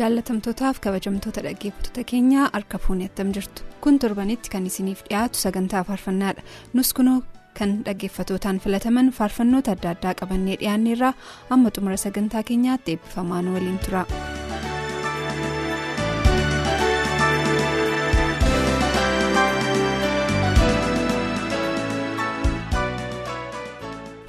Jaalatamtootaaf kabajamtoota dhaggeeffattoota keenyaa harka fuunni attam jirtu kun torbanitti kan isiniif dhiyaatu sagantaa faarfannaadha nus kunoo kan dhaggeeffatootaan filataman faarfannoota adda addaa qabannee dhiyaanneerraa amma xumura sagantaa keenyaatti eebbifamaa nu waliin tura.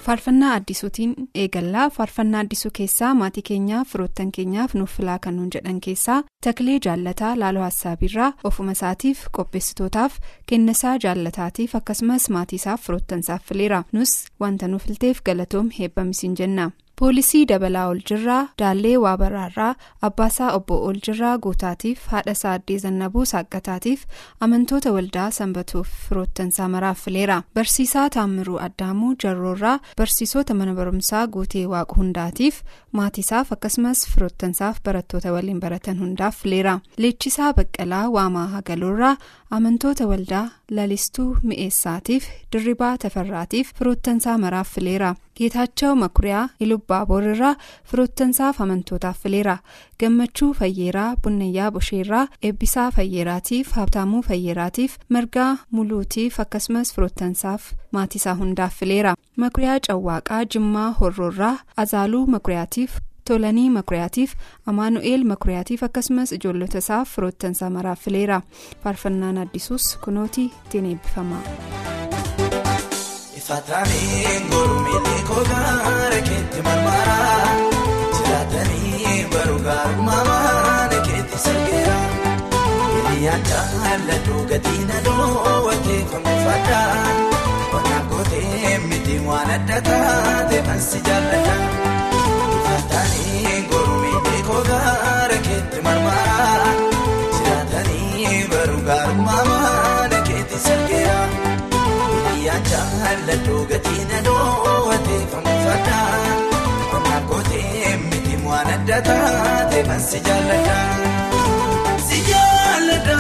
Faarfannaa addisuutiin eegallaa faarfannaa addisuu keessaa maatii keenyaaf firoottan keenyaaf nuuf filaa kan nuun jedhan keessaa taklee jaallataa laaloo hassaabiirraa ofuma isaatiif qopheessitootaaf kennisaa jaallataatiif akkasumas maatii isaaf firoottansaaf fileera nus wanta nuuf filteef galatoom heebbamisiin jenna. Poolisii dabalaa oljirraa daallee waabaraarraa abbaasaa obbo oljirraa guutaatiif haadhasaa addee zannabuu saaqqataatiif amantoota waldaa sanbatuuf firoottansaa maraaf fileera barsiisaa taammiruu addaamuu jarroorraa barsiisota mana barumsaa guutee waaqu hundaatiif maatiisaaf akkasumas firoottansaaf barattoota waliin baratan hundaaf fileera leechisaa baqqalaa waamaa hagaloorraa amantoota waldaa lalistuu mi'eessaatiif dirribaa tafarraatiif firoottansaa maraaf fileera geetaachoo makuriyaa ilubbaa boorarraa firoottansaaf amantootaaf fileera gammachuu fayyeeraa bunnayyaa bosheerraa eebbisaa fayyeeraatiif habtaamuu fayyeeraatiif margaa muluutiif akkasumas firoottansaaf maatiisaa hundaaf fileera makuriyaa cawwaaqaa jimmaa horroorraa azaaluu makuriyaatiif tolanii makuriyaatiif amaanu'eel makuriyaatiif akkasumas ijoollota isaaf firoottansaa maraaf fileera faarfannaan addisuus kunootii ittiin eebbifama. Faataanii ngoromee koogaara keetti marmaraa jiraatanii baruu gaarummaa keetti sirgeera hiriyyaan jaalladhu gatiin adoo wateeffamu fadhaa qonnaan kootee miti waan adda taate kan si jaalladha kan si jaalladha. Si jaalladha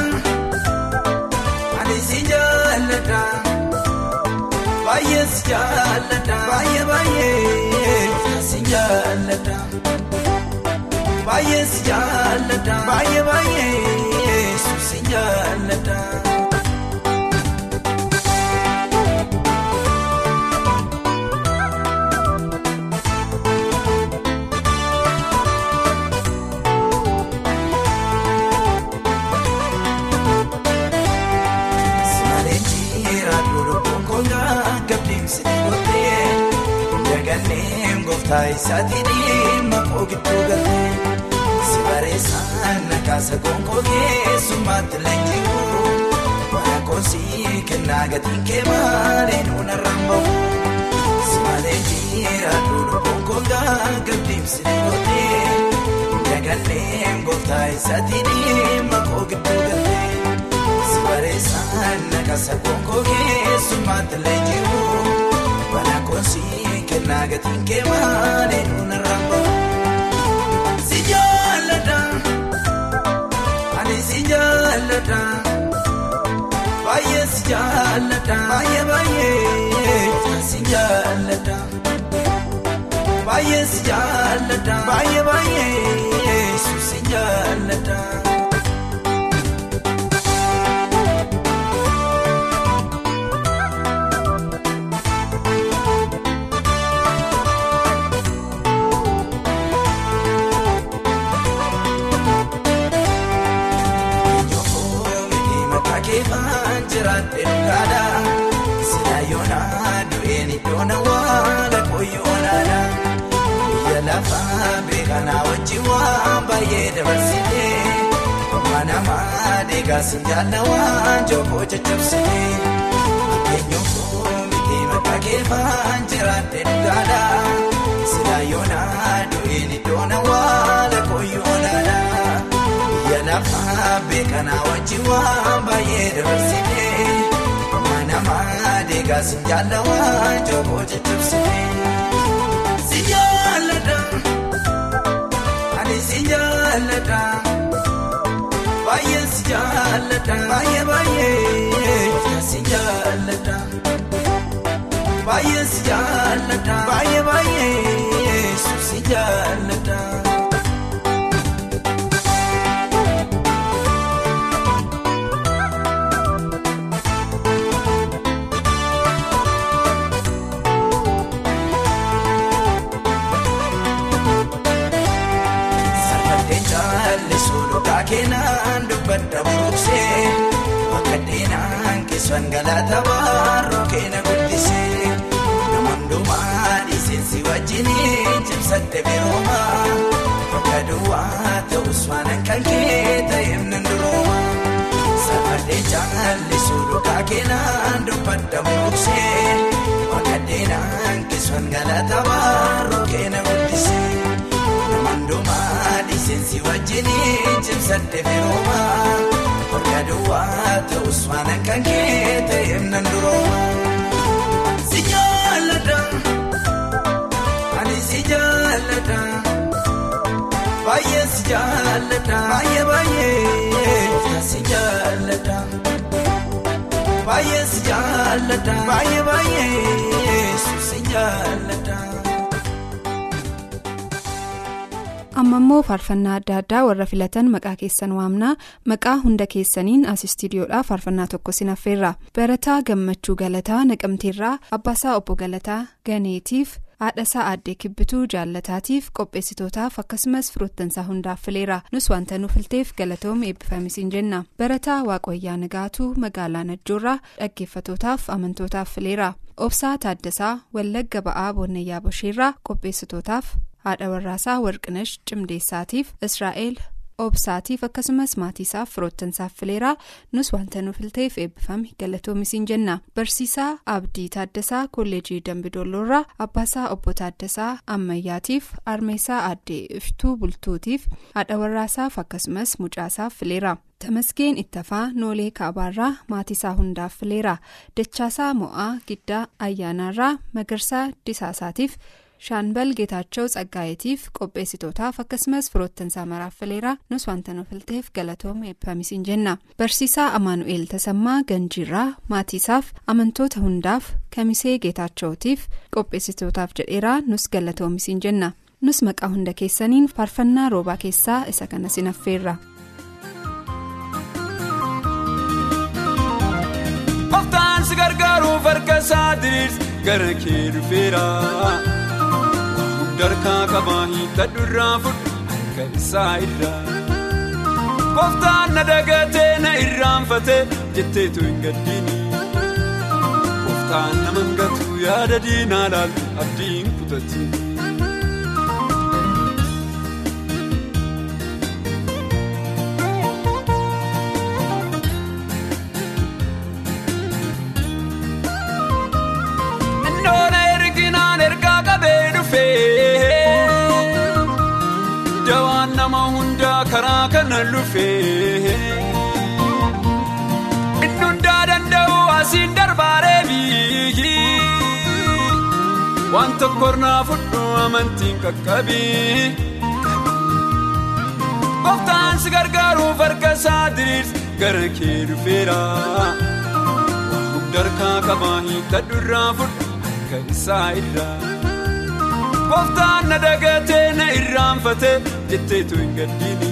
ani si jaalladha baay'ee si jaalladha baay'ee baay'ee si jaalladha baay'ee si jaalladha baay'ee baay'ee si jaalladha. Taayisaatii dhimma koogidduu galtee si bareessaan nakaasa gonkoo keessummaatti leenji'uu waan koosii kennaa gatiin kee malee nuuna rambamu si malee jira duudhu gonkoo gaagabdiimsi gootee dagallee gooftaa isaatii dhimma koogidduu galtee si bareessaan nakaasa gonkoo keessummaatti leenji'uu waan koosii. Kennaa gatiin kee malee nuuna rambamu si jaalladha ani si jaalladha baay'ee si jaalladha baay'ee baay'ee si jaalladha baay'ee si jaalladha baay'ee baay'ee si jaalladha. Kana wajjin waan baay'ee dabarsitee Amma namaa deeggarsi jaalala waan jokkoo caccabsitee Keenyoofuun miti maqaa keefaan jiraate dhugaadhaa Silaa yoonaa du'een iddoona waala kooyyoo olaanaa Biyya lafaa beekanaa wajjin waan baay'ee dabarsitee Amma namaa deeggarsi jaalala waan jokkoo caccabsitee. Baay'ee si jaalladha baay'ee baay'ee si jaalladha baay'ee si jaalladha baay'ee baay'ee si jaalladha. Deenaan keessan galata baaroo keena guddisee namoonni dhiisinsi wajjiniin cimsadde birooma bakka duwwaa ta'us waan kan kee ta'eef nan durooma safardee jaallisuu dhugaa keenan dubbadda buruqsee bakka deenaan keessan galata baaroo keena guddisee. Dhiisinsi wajjiniin cimsadde birooma bakka duwwaa ta'us waan kan kee ta'eef nan durooma. Si jaalladha ani si jaalladha baay'ee si jaalladha baay'ee baay'ee si jaalladha baay'ee si jaalladha baay'ee baay'ee si jaalladha. Amma immoo faarfannaa adda addaa warra filatan maqaa keessan waamnaa maqaa hunda keessaniin as istiidiyoodhaa faarfannaa tokko sinaffeerra barataa gammachuu galataa naqamteerraa abbaasaa obbo galataa ganeetiif haadhasaa aaddee kibbituu jaallataatiif qopheessitootaaf akkasumas firoottansaa hundaaf fileera nus wanta nu filteef galatoom eebbifamisiin jenna. Barataa waaqayyaa nagaatuu magaalaa najjoorraa dhaggeeffatootaaf amantootaaf fileera obsaa taaddasaa wallagga ba'aa boonnayyaa bosheerraa qopheessitootaaf. Haadha warraasaa warqinash cimdeessaatiif israa'el obsaatiif akkasumas maatiisaaf firoottansaaf fileeraa nus wanta nu filteef eebbifame galatoomisiin jenna barsiisaa abdii taaddasaa kolleejii dambidoolloorraa abbaasaa obbo taaddasaa ammayyaatiif armeessaa aaddee iftuu bultuutiif haadha warraasaaf akkasumas mucaasaaf fileera. tamasgeen ittafaa noolee kaabaarraa maatiisaa hundaaf fileera dachaasaa mo'aa giddaa ayyaanaarraa magarsaa disaasaatiif. Shaanbal geetaachoo tsaggaa'eetiif qopheessitootaaf akkasumas firoottansaa maraaf fileeraa nus wanta nu filteef galatoom eebbifamisiin jenna barsiisaa amaanu'eel tasammaa ganjiirraa maatiisaaf amantoota hundaaf kamisee geetaachootiif qopheessitootaaf jedheeraa nus galatoomisiin jenna nus maqaa hunda keessaniin faarfannaa roobaa keessaa isa kana sinaffeerra. Qoftaan si gargaaruuf harka isaa diriirsi gara kee dhufeera. Darkaa qabaa hiikkadhu irraa fudhu harka isaa irraa. Qoftaan na dagatee na irraanfatee jetteetu hin gaddiini. Qoftaan nama hangatu yaada diinaa laaltu abdiin kutatti. Kana lufee. Inni hundaa danda'u asiin darbaaree biigi. Waan tokko naa fudhu amantiin qaqqabii. Qoftaan si gargaaruuf harka isaa diriirsi gara kee dhufeera. Darkaa qabaa hiikkadhu irraa fudhu harka isaa irraa. Qoftaan na dagatee na irraanfatee jetteetu hin gaddiini.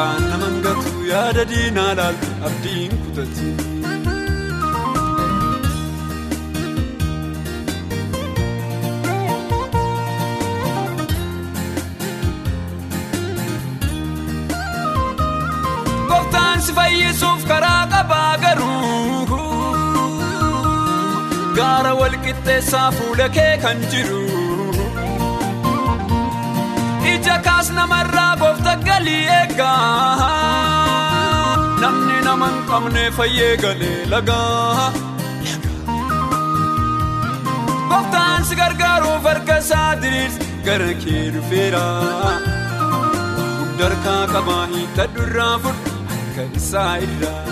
Qoftaan nama hangatu yaada diinaa laaltu abdiin kutatti. Si fayyisuuf karaa qabaa garuu. Gaara walqixxeessaa fuula kee kan jiru. Ija kaas namarraa galii eegaa. Namni nama hin qabne fayyee galee lagaa. Gooftaan si gargaaruuf harka isaa diriirsi gara kee dhufeera. hundarkaa qabaa hiikkadhu irraa fudhu harka isaa irraa.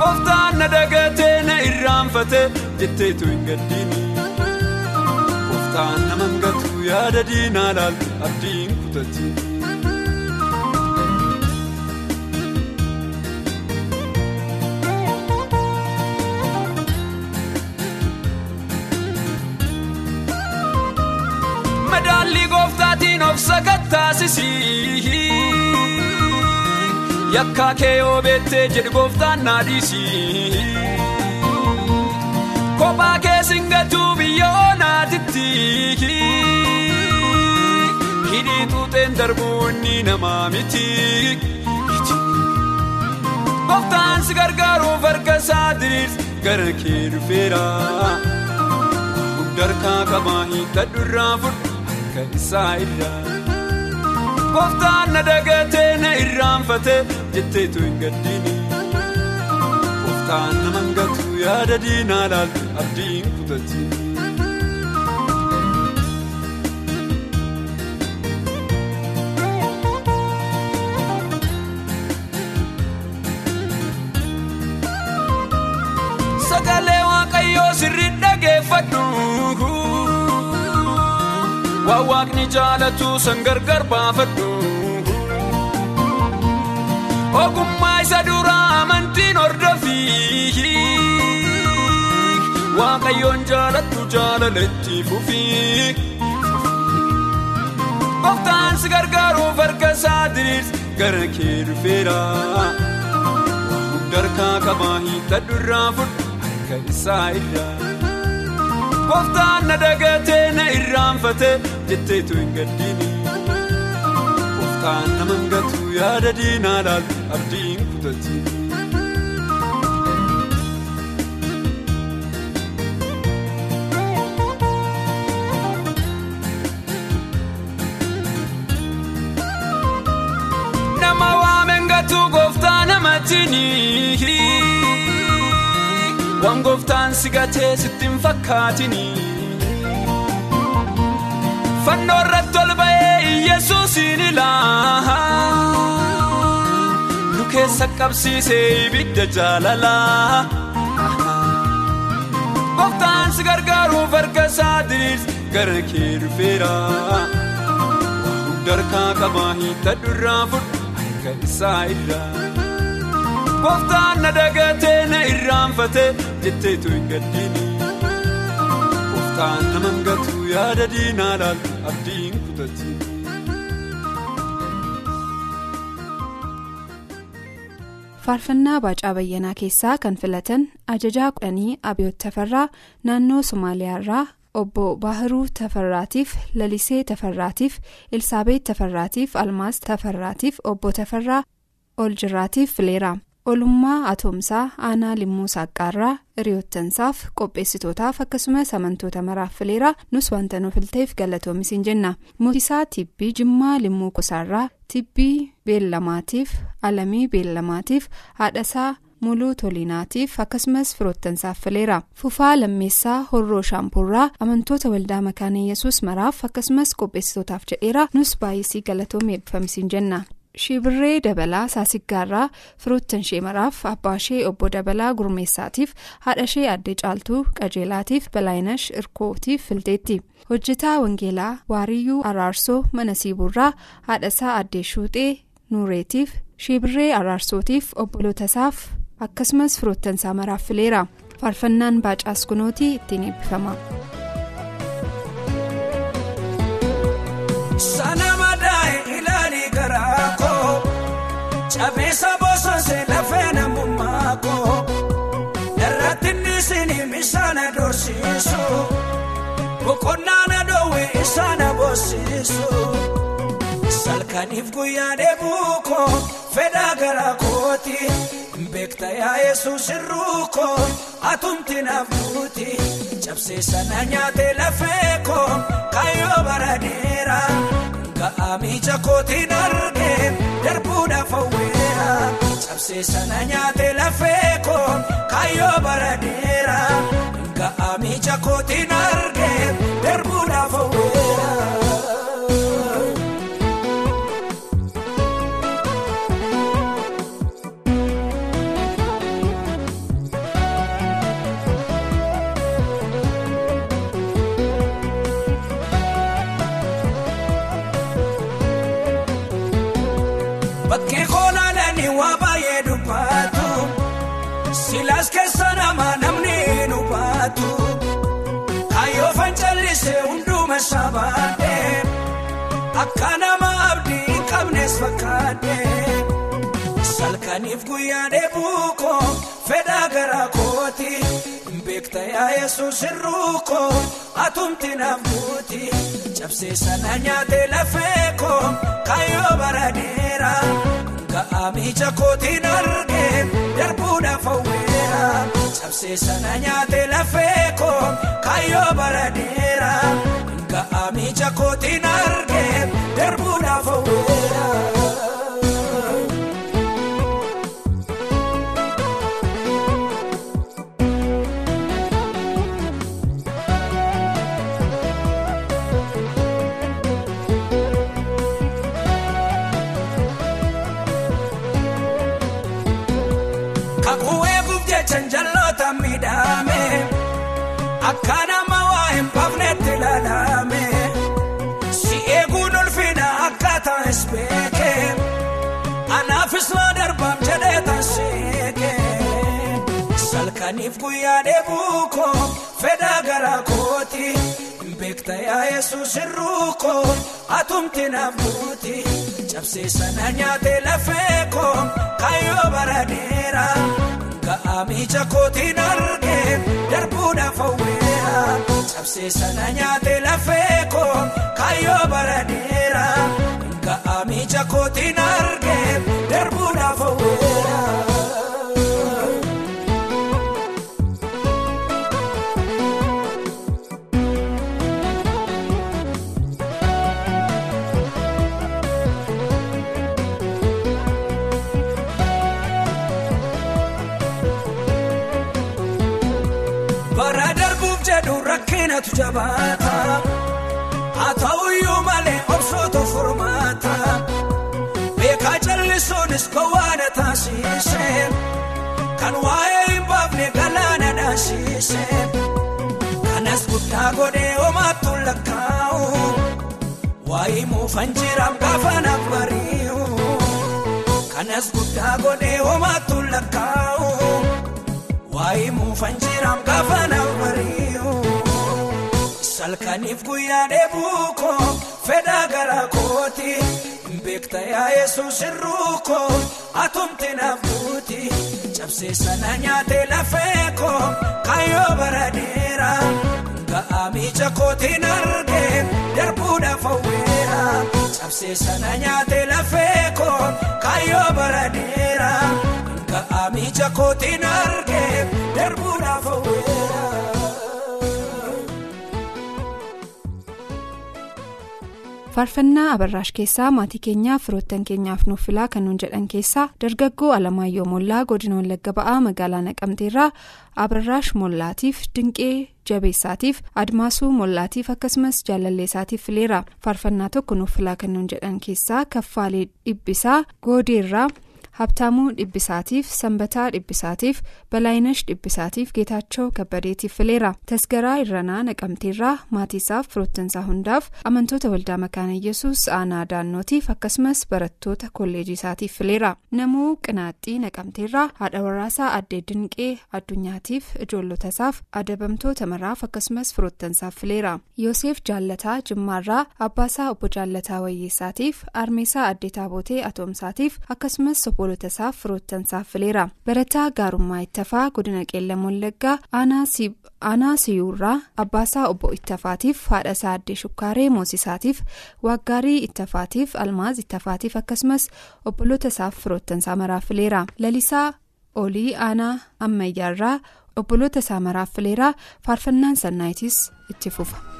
Gooftaan na dagatee na irraanfatee jetteetu hin gaddiini. Gooftaan nama hangatu yaada diinaa laaltu abdiin kutatti. Yakkaa kee yoo beettee jedhu gooftaan naa dhiisii. Kophaa kee singatuu biyya oonaatitti. Hidhii tuuteen darbuu inni namaa miti. Gooftaan si gargaaruuf harka isaa diriirsi gara kee dhufeera. Hundarkaa qabaa hiikkadhu irraa fudhu harka isaa irraa. Gooftaan na dagatee na irraanfatee jetteetu hin gaddiini. Gooftaan nama hangatu yaada diinaa laaltu abdiin kutatti. Waan waaqni jaalatu san gargar baafadhu. Ogummaa isa duraa amantiin hordofi. Waaqayyoon jaalattu jaalaletti fufi. Gooftaan si gargaaruuf harka isaa diriirsi gara kee dhufeera. Hundarkaa qabaa hiikkadhu irraa fudhu harka isaa irraa. Gooftaan na dagatee na irraanfatee jetteetu hin gaddiini. Gooftaan nama hangatu yaada diinaa kutatti. Waameen gatu gooftaa namatini. Waan gooftaan si gatee sitti hin fakkaatini. Fannoo irratti ol ba'ee Yesuusin ilaa. Nu keessa qabsiisee ibidda jaalalaa. Gooftaan si gargaaruuf harka isaa diriirsi gara kee dhufeera. Hundarkaa qabaa hiikkadhu irraa fudhu harka isaa irraa. Gooftaan na dagatee na irraanfatee jetteetu hin gaddiini. Gooftaan nama hangatu yaada diinaa laaltu abdiin kutatti. faarfannaa baacaa bayyanaa keessaa kan filatan ajajaa kudhanii abiyoot tafarraa naannoo somaaliyaarraa obbo baahiruu tafarraatiif lalisee tafarraatiif elsaabeet tafarraatiif almaas tafarraatiif obbo tafarraa oljirraatiif fileera olummaa atoomsaa aanaa limmuu saqqaarraa hiriyoottansaaf qopheessitootaaf akkasumas amantoota maraaf fileera nus wanta nuuf filteef galatoomiseen jenna murtiisaa tibbii jimmaa limmuu kusaarraa tibbii beellamaatiif alamii beellamaatiif haadhasaa muluu tolinaatiif akkasumas firoottansaaf fileera fufaa lammeessaa horroo shaampuurraa amantoota waldaa makaana yesus maraaf akkasumas qopheessitootaaf jedheera nus baay'isii galatoomii eebbifamisiin jenna. Shibirree dabalaa saasiggaarraa firoottan ishee maraaf abbaa ishee obbo dabalaa gurmeessaatiif haadha ishee addee caaltuu qajeelaatiif balaayinash irkootiif filteetti hojjetaa wangeelaa waariyyuu araarsoo mana siibuurraa haadhasaa addee shuuxee nuureetiif shibirree araarsootiif obbolootasaaf akkasumas firoottansaa maraaf fileera faarfannaan baacaas kunootii ittiin eebbifama. Nisinii misaana dorsiisu boqonnaa na dhoowwee isaana boosisu salkaniif guyyaa dheebuu koo fedhaa garaa kooti beekta yaa yesuus irruu koo atumti naaf buuti cabsee sana nyaatee lafee koo kaayyoo bara dheeraa. Ga'aa miija kootiin argee darbuudhaaf hawweera cabsee sana nyaatee lafee koo kaayyoo bara dheeraa ga'aa miija kootiin sabaadhee akka nama abdii qabnes fakkaadhee salkaniif guyyaa dheebuu koo fedhaa garaa kooti. Beekta yaa yesuus hir'uu koo atumti naaf buuti. Cabsee sana nyaatee lafee koo kaayyoo bara dheeraa ga'aa miija kootiin argee darbuudhaaf hawweera cabsee sana nyaatee lafee koo kaayyoo bara dheeraa ga'aa miija jedhee tanseeke salkaniif guyyaa dheebuu koo fedhaa garaa kooti beekta yaa yesuus hir'uu koo atumti naaf buuti cabsee sana nyaatee lafee koo kaayyoo bara dheeraa ga'aa miija kootiin argee darbuudhaaf hawweera cabsee sana nyaatee lafee koo kaayyoo bara dheeraa ga'aa miija kootiin argee jabaata haa ta'uyyuu malee obsootu furmaata beekaa jallisuunis gowwaana taasise kan waa'ee hin baafne galaana dhaasise kanas guddaa godhee homaattu lakkaa'u waa'ee muufan jiraam gaafa naaf bari'u kanas guddaa godhee homaattu lakkaa'u. waa'ee muufan jiraam gaafa naaf bari'u salkaniif guyyaa dheebuu koo fedhaa garaa kooti beekta yaa yesuus hir'uu koo atumti naaf buuti cabsee sana nyaatee lafee koo kaayyoo bara dheeraa ga'aa miija kootiin argee darbuudhaaf hawweera cabsee sana nyaatee lafee koo kaayyoo bara dheeraa. ga'aa miija kootiin argee darbuudhaaf hawweera. Faarfannaa abarraash keessaa maatii keenyaaf firoottan keenyaaf nuuf filaa kan nuun jedhan keessaa dargaggoo alamaayyoo mollaa godina wallagga ba'aa magaalaa naqamteerraa abarraash mollaatiif dinqee jabeessaatiif admaasuu mollaatiif akkasumas jaalalleessaatiif fileera faarfannaa tokko nuuf filaa kan nuun jedhan keessaa kaffaalee dhibbisaa goodeerraa. Habtaamuu dhibbisaatiif sanbataa dhibbisaatiif balaayinash dhibbisaatiif geetaachoo kabbadeetiif fileera tasgaraa irranaa naqamteerraa maatiisaaf firoottansaa hundaaf amantoota waldaa makaana yesus aanaa daannootiif akkasumas barattoota kolleejii isaatiif fileera namuu qinaaxxii naqamteerraa haadha warraasaa addee dinqee addunyaatiif ijoollotasaaf adabamtoota maraaf akkasumas firoottansaaf fileera yoosef jaallataa jimmaarraa abbaasaa obbo jaallataa wayyeessaatiif armeesaa addee taabootee atoomsaatiif akkasumas obbolotasaaf firoottansaaf fileera barataa gaarummaa ittafaa godina qeellam wallaggaa aanaa siyuurraa abbaasaa obbo ittafaatiif haadhasaa addee shukkaaree moosisaatiif waaggaarii ittafaatiif almaaz ittafaatiif akkasumas obbolotasaaf firoottansaa maraaf fileera lalisaa olii aanaa ammayyaarraa obbolotasaa maraaf fileera faarfannaan sannaayitis itti fufa.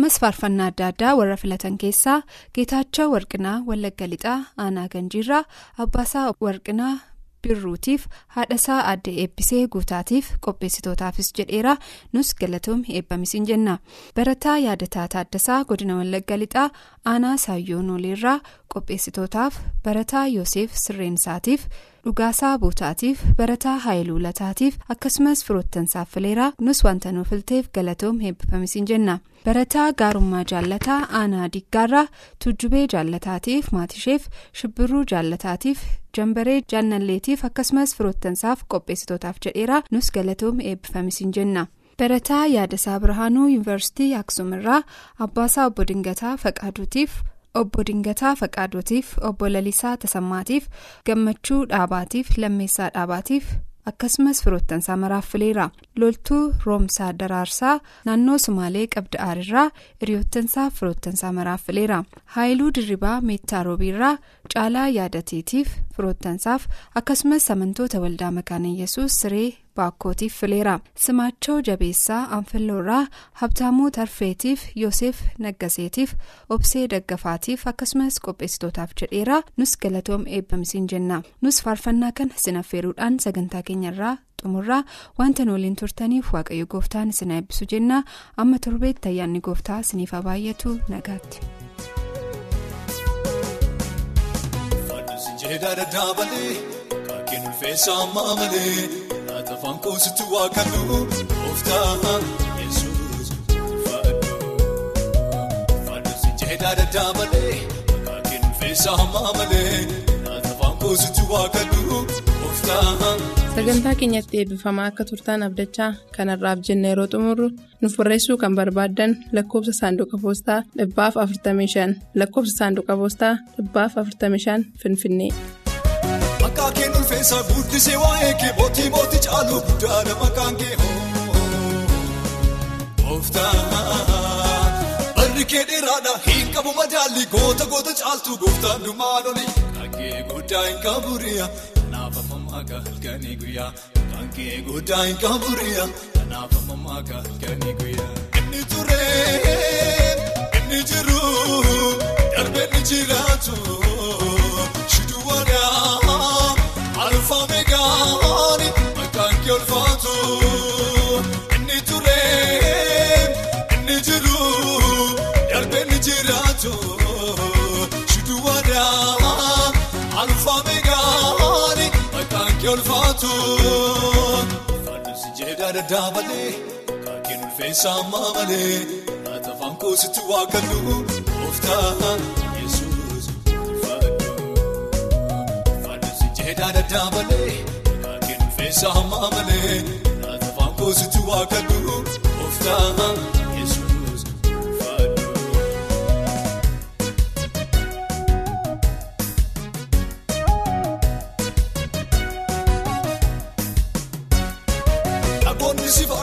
Ammas faarfannaa adda addaa warra filatan keessaa geetaachoo warqinaa wallagga lixaa aanaa ganjiirraa abbaasaa warqinaa birruutiif haadhasaa aadde eebbisee guutaatiif qopheessitootaafis jedheera nus galatoom eebbamisiin jenna barataa yaadataa taaddasaa godina wallagga lixaa aanaa saayyoo nooleerraa qopheessitootaaf barataa yoosef sirreensaatiif dhugaasaa buutaatiif barataa haayiluu lataatiif akkasumas firoottansaaf fileeraa nus wanta nuuf filteef galatoom eebbifamisiin jenna barataa gaarummaa jaallataa aanaa diggaarraa tujjubee jaallataatiif maatisheef shibbiruu jaallataatiif jambaree jaannalleetiif akkasumas firoottansaaf qopheessitootaaf jedheera nus galatoom eebbifamisiin jenna. barataa yaadasaa birhaanuu yuunivarsiitii aksuumirraa abbaasaa obbo dingataa faqaaduutiif obbo dingataa faqaaduutiif obbo lalisaa tasammaatiif gammachuu dhaabaatiif lammeessaa dhaabaatiif akkasumas firoottansaa maraaf fileera loltuu roomsaa daraarsaa naannoo sumaalee qabda aarirraa hiriyoottansaa firoottansaa maraaf fileera haayiluu dirribaa meettaa roobiirraa caalaa yaadateetiif firoottansaaf akkasumas amantoota waldaa makaana yesuus siree baakkootiif fileera. Simaachoo jabeessaa anfilloorraa habtaamuu tarfeetiif yoosef naggaseetiif obsee daggafaatiif akkasumas qopheessitootaaf jedheera. Nus galatoom eebbamisiin jenna. Nus faarfannaa kana sinaffeeruudhaan sagantaa keenyarraa xumurraa wanta nu waliin turtaniif waaqayyo gooftaan isin eebbisu jenna amma torbeetti ayyaanni gooftaa isiniif baay'atu nagaatti. Kaakeen ulfeessaa maamalee laata afaan koositti waa kannu gooftaa yesuus sagantaa keenyatti eebbifamaa akka turtaan abdachaa kanarraaf jenna yeroo xumurru nuuf barreessuu kan barbaaddan lakkoofsa saanduqa poostaa dhibbaaf 45 lakkoofsa saanduqa poostaa dhibbaaf 45 finfinnee. Kee ulfeessaa guddisee waa'ee kee mootii mootii caaluu guddaadha maqaan kee hoo. Gooftaa barri kee dheeraadha hin qabu madaalli goota goota caaltuu gooftaan dhumaan oli. Kankee guddaa hin qaburiya kanaaf ammaa halkanii guyyaa. Kankee guddaa hin qaburiya kanaaf ammaa halkanii guyyaa. Inni turee inni jiru darbee ni jiraatu. Shiduwaadhaa alfa meegaani maqaan kee ulfaatu. Inni turee inni jiru darbee ni jiraatu. Shiduwaadhaa alfa meegaani maqaan kee ulfaatu. Faadusi jeedaa dadhaabalee kaakeen ulfeessaa maamalee laata afaan koositti waa kannu gooftaa yesuus faadhu. Faadusi jeedaa dadhaabalee kaakeen ulfeessaa maamalee laata afaan koositti waa kannu gooftaa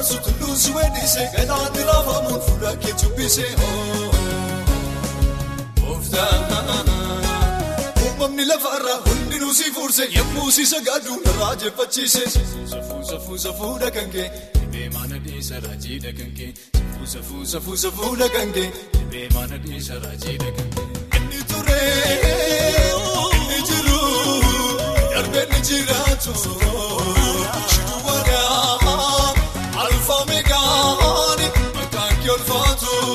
dabarsu tulluun si weeddise galaanni raafamuun fuula kee jubbise. Uumamni lafarraa hundinuu si fuurse yemmuu si sagaadu narraa jeffachiise. Safuu safuu safuudha kan kee dhibee maana dhiisa raajiidha kan kee. Safuu safuu safuu safuudha kan kee dhibee maana dhiisa raajiidha kan kee. Inni ture inni jiru darbee ni jiraatu. Shiduu waadaa gül Fatum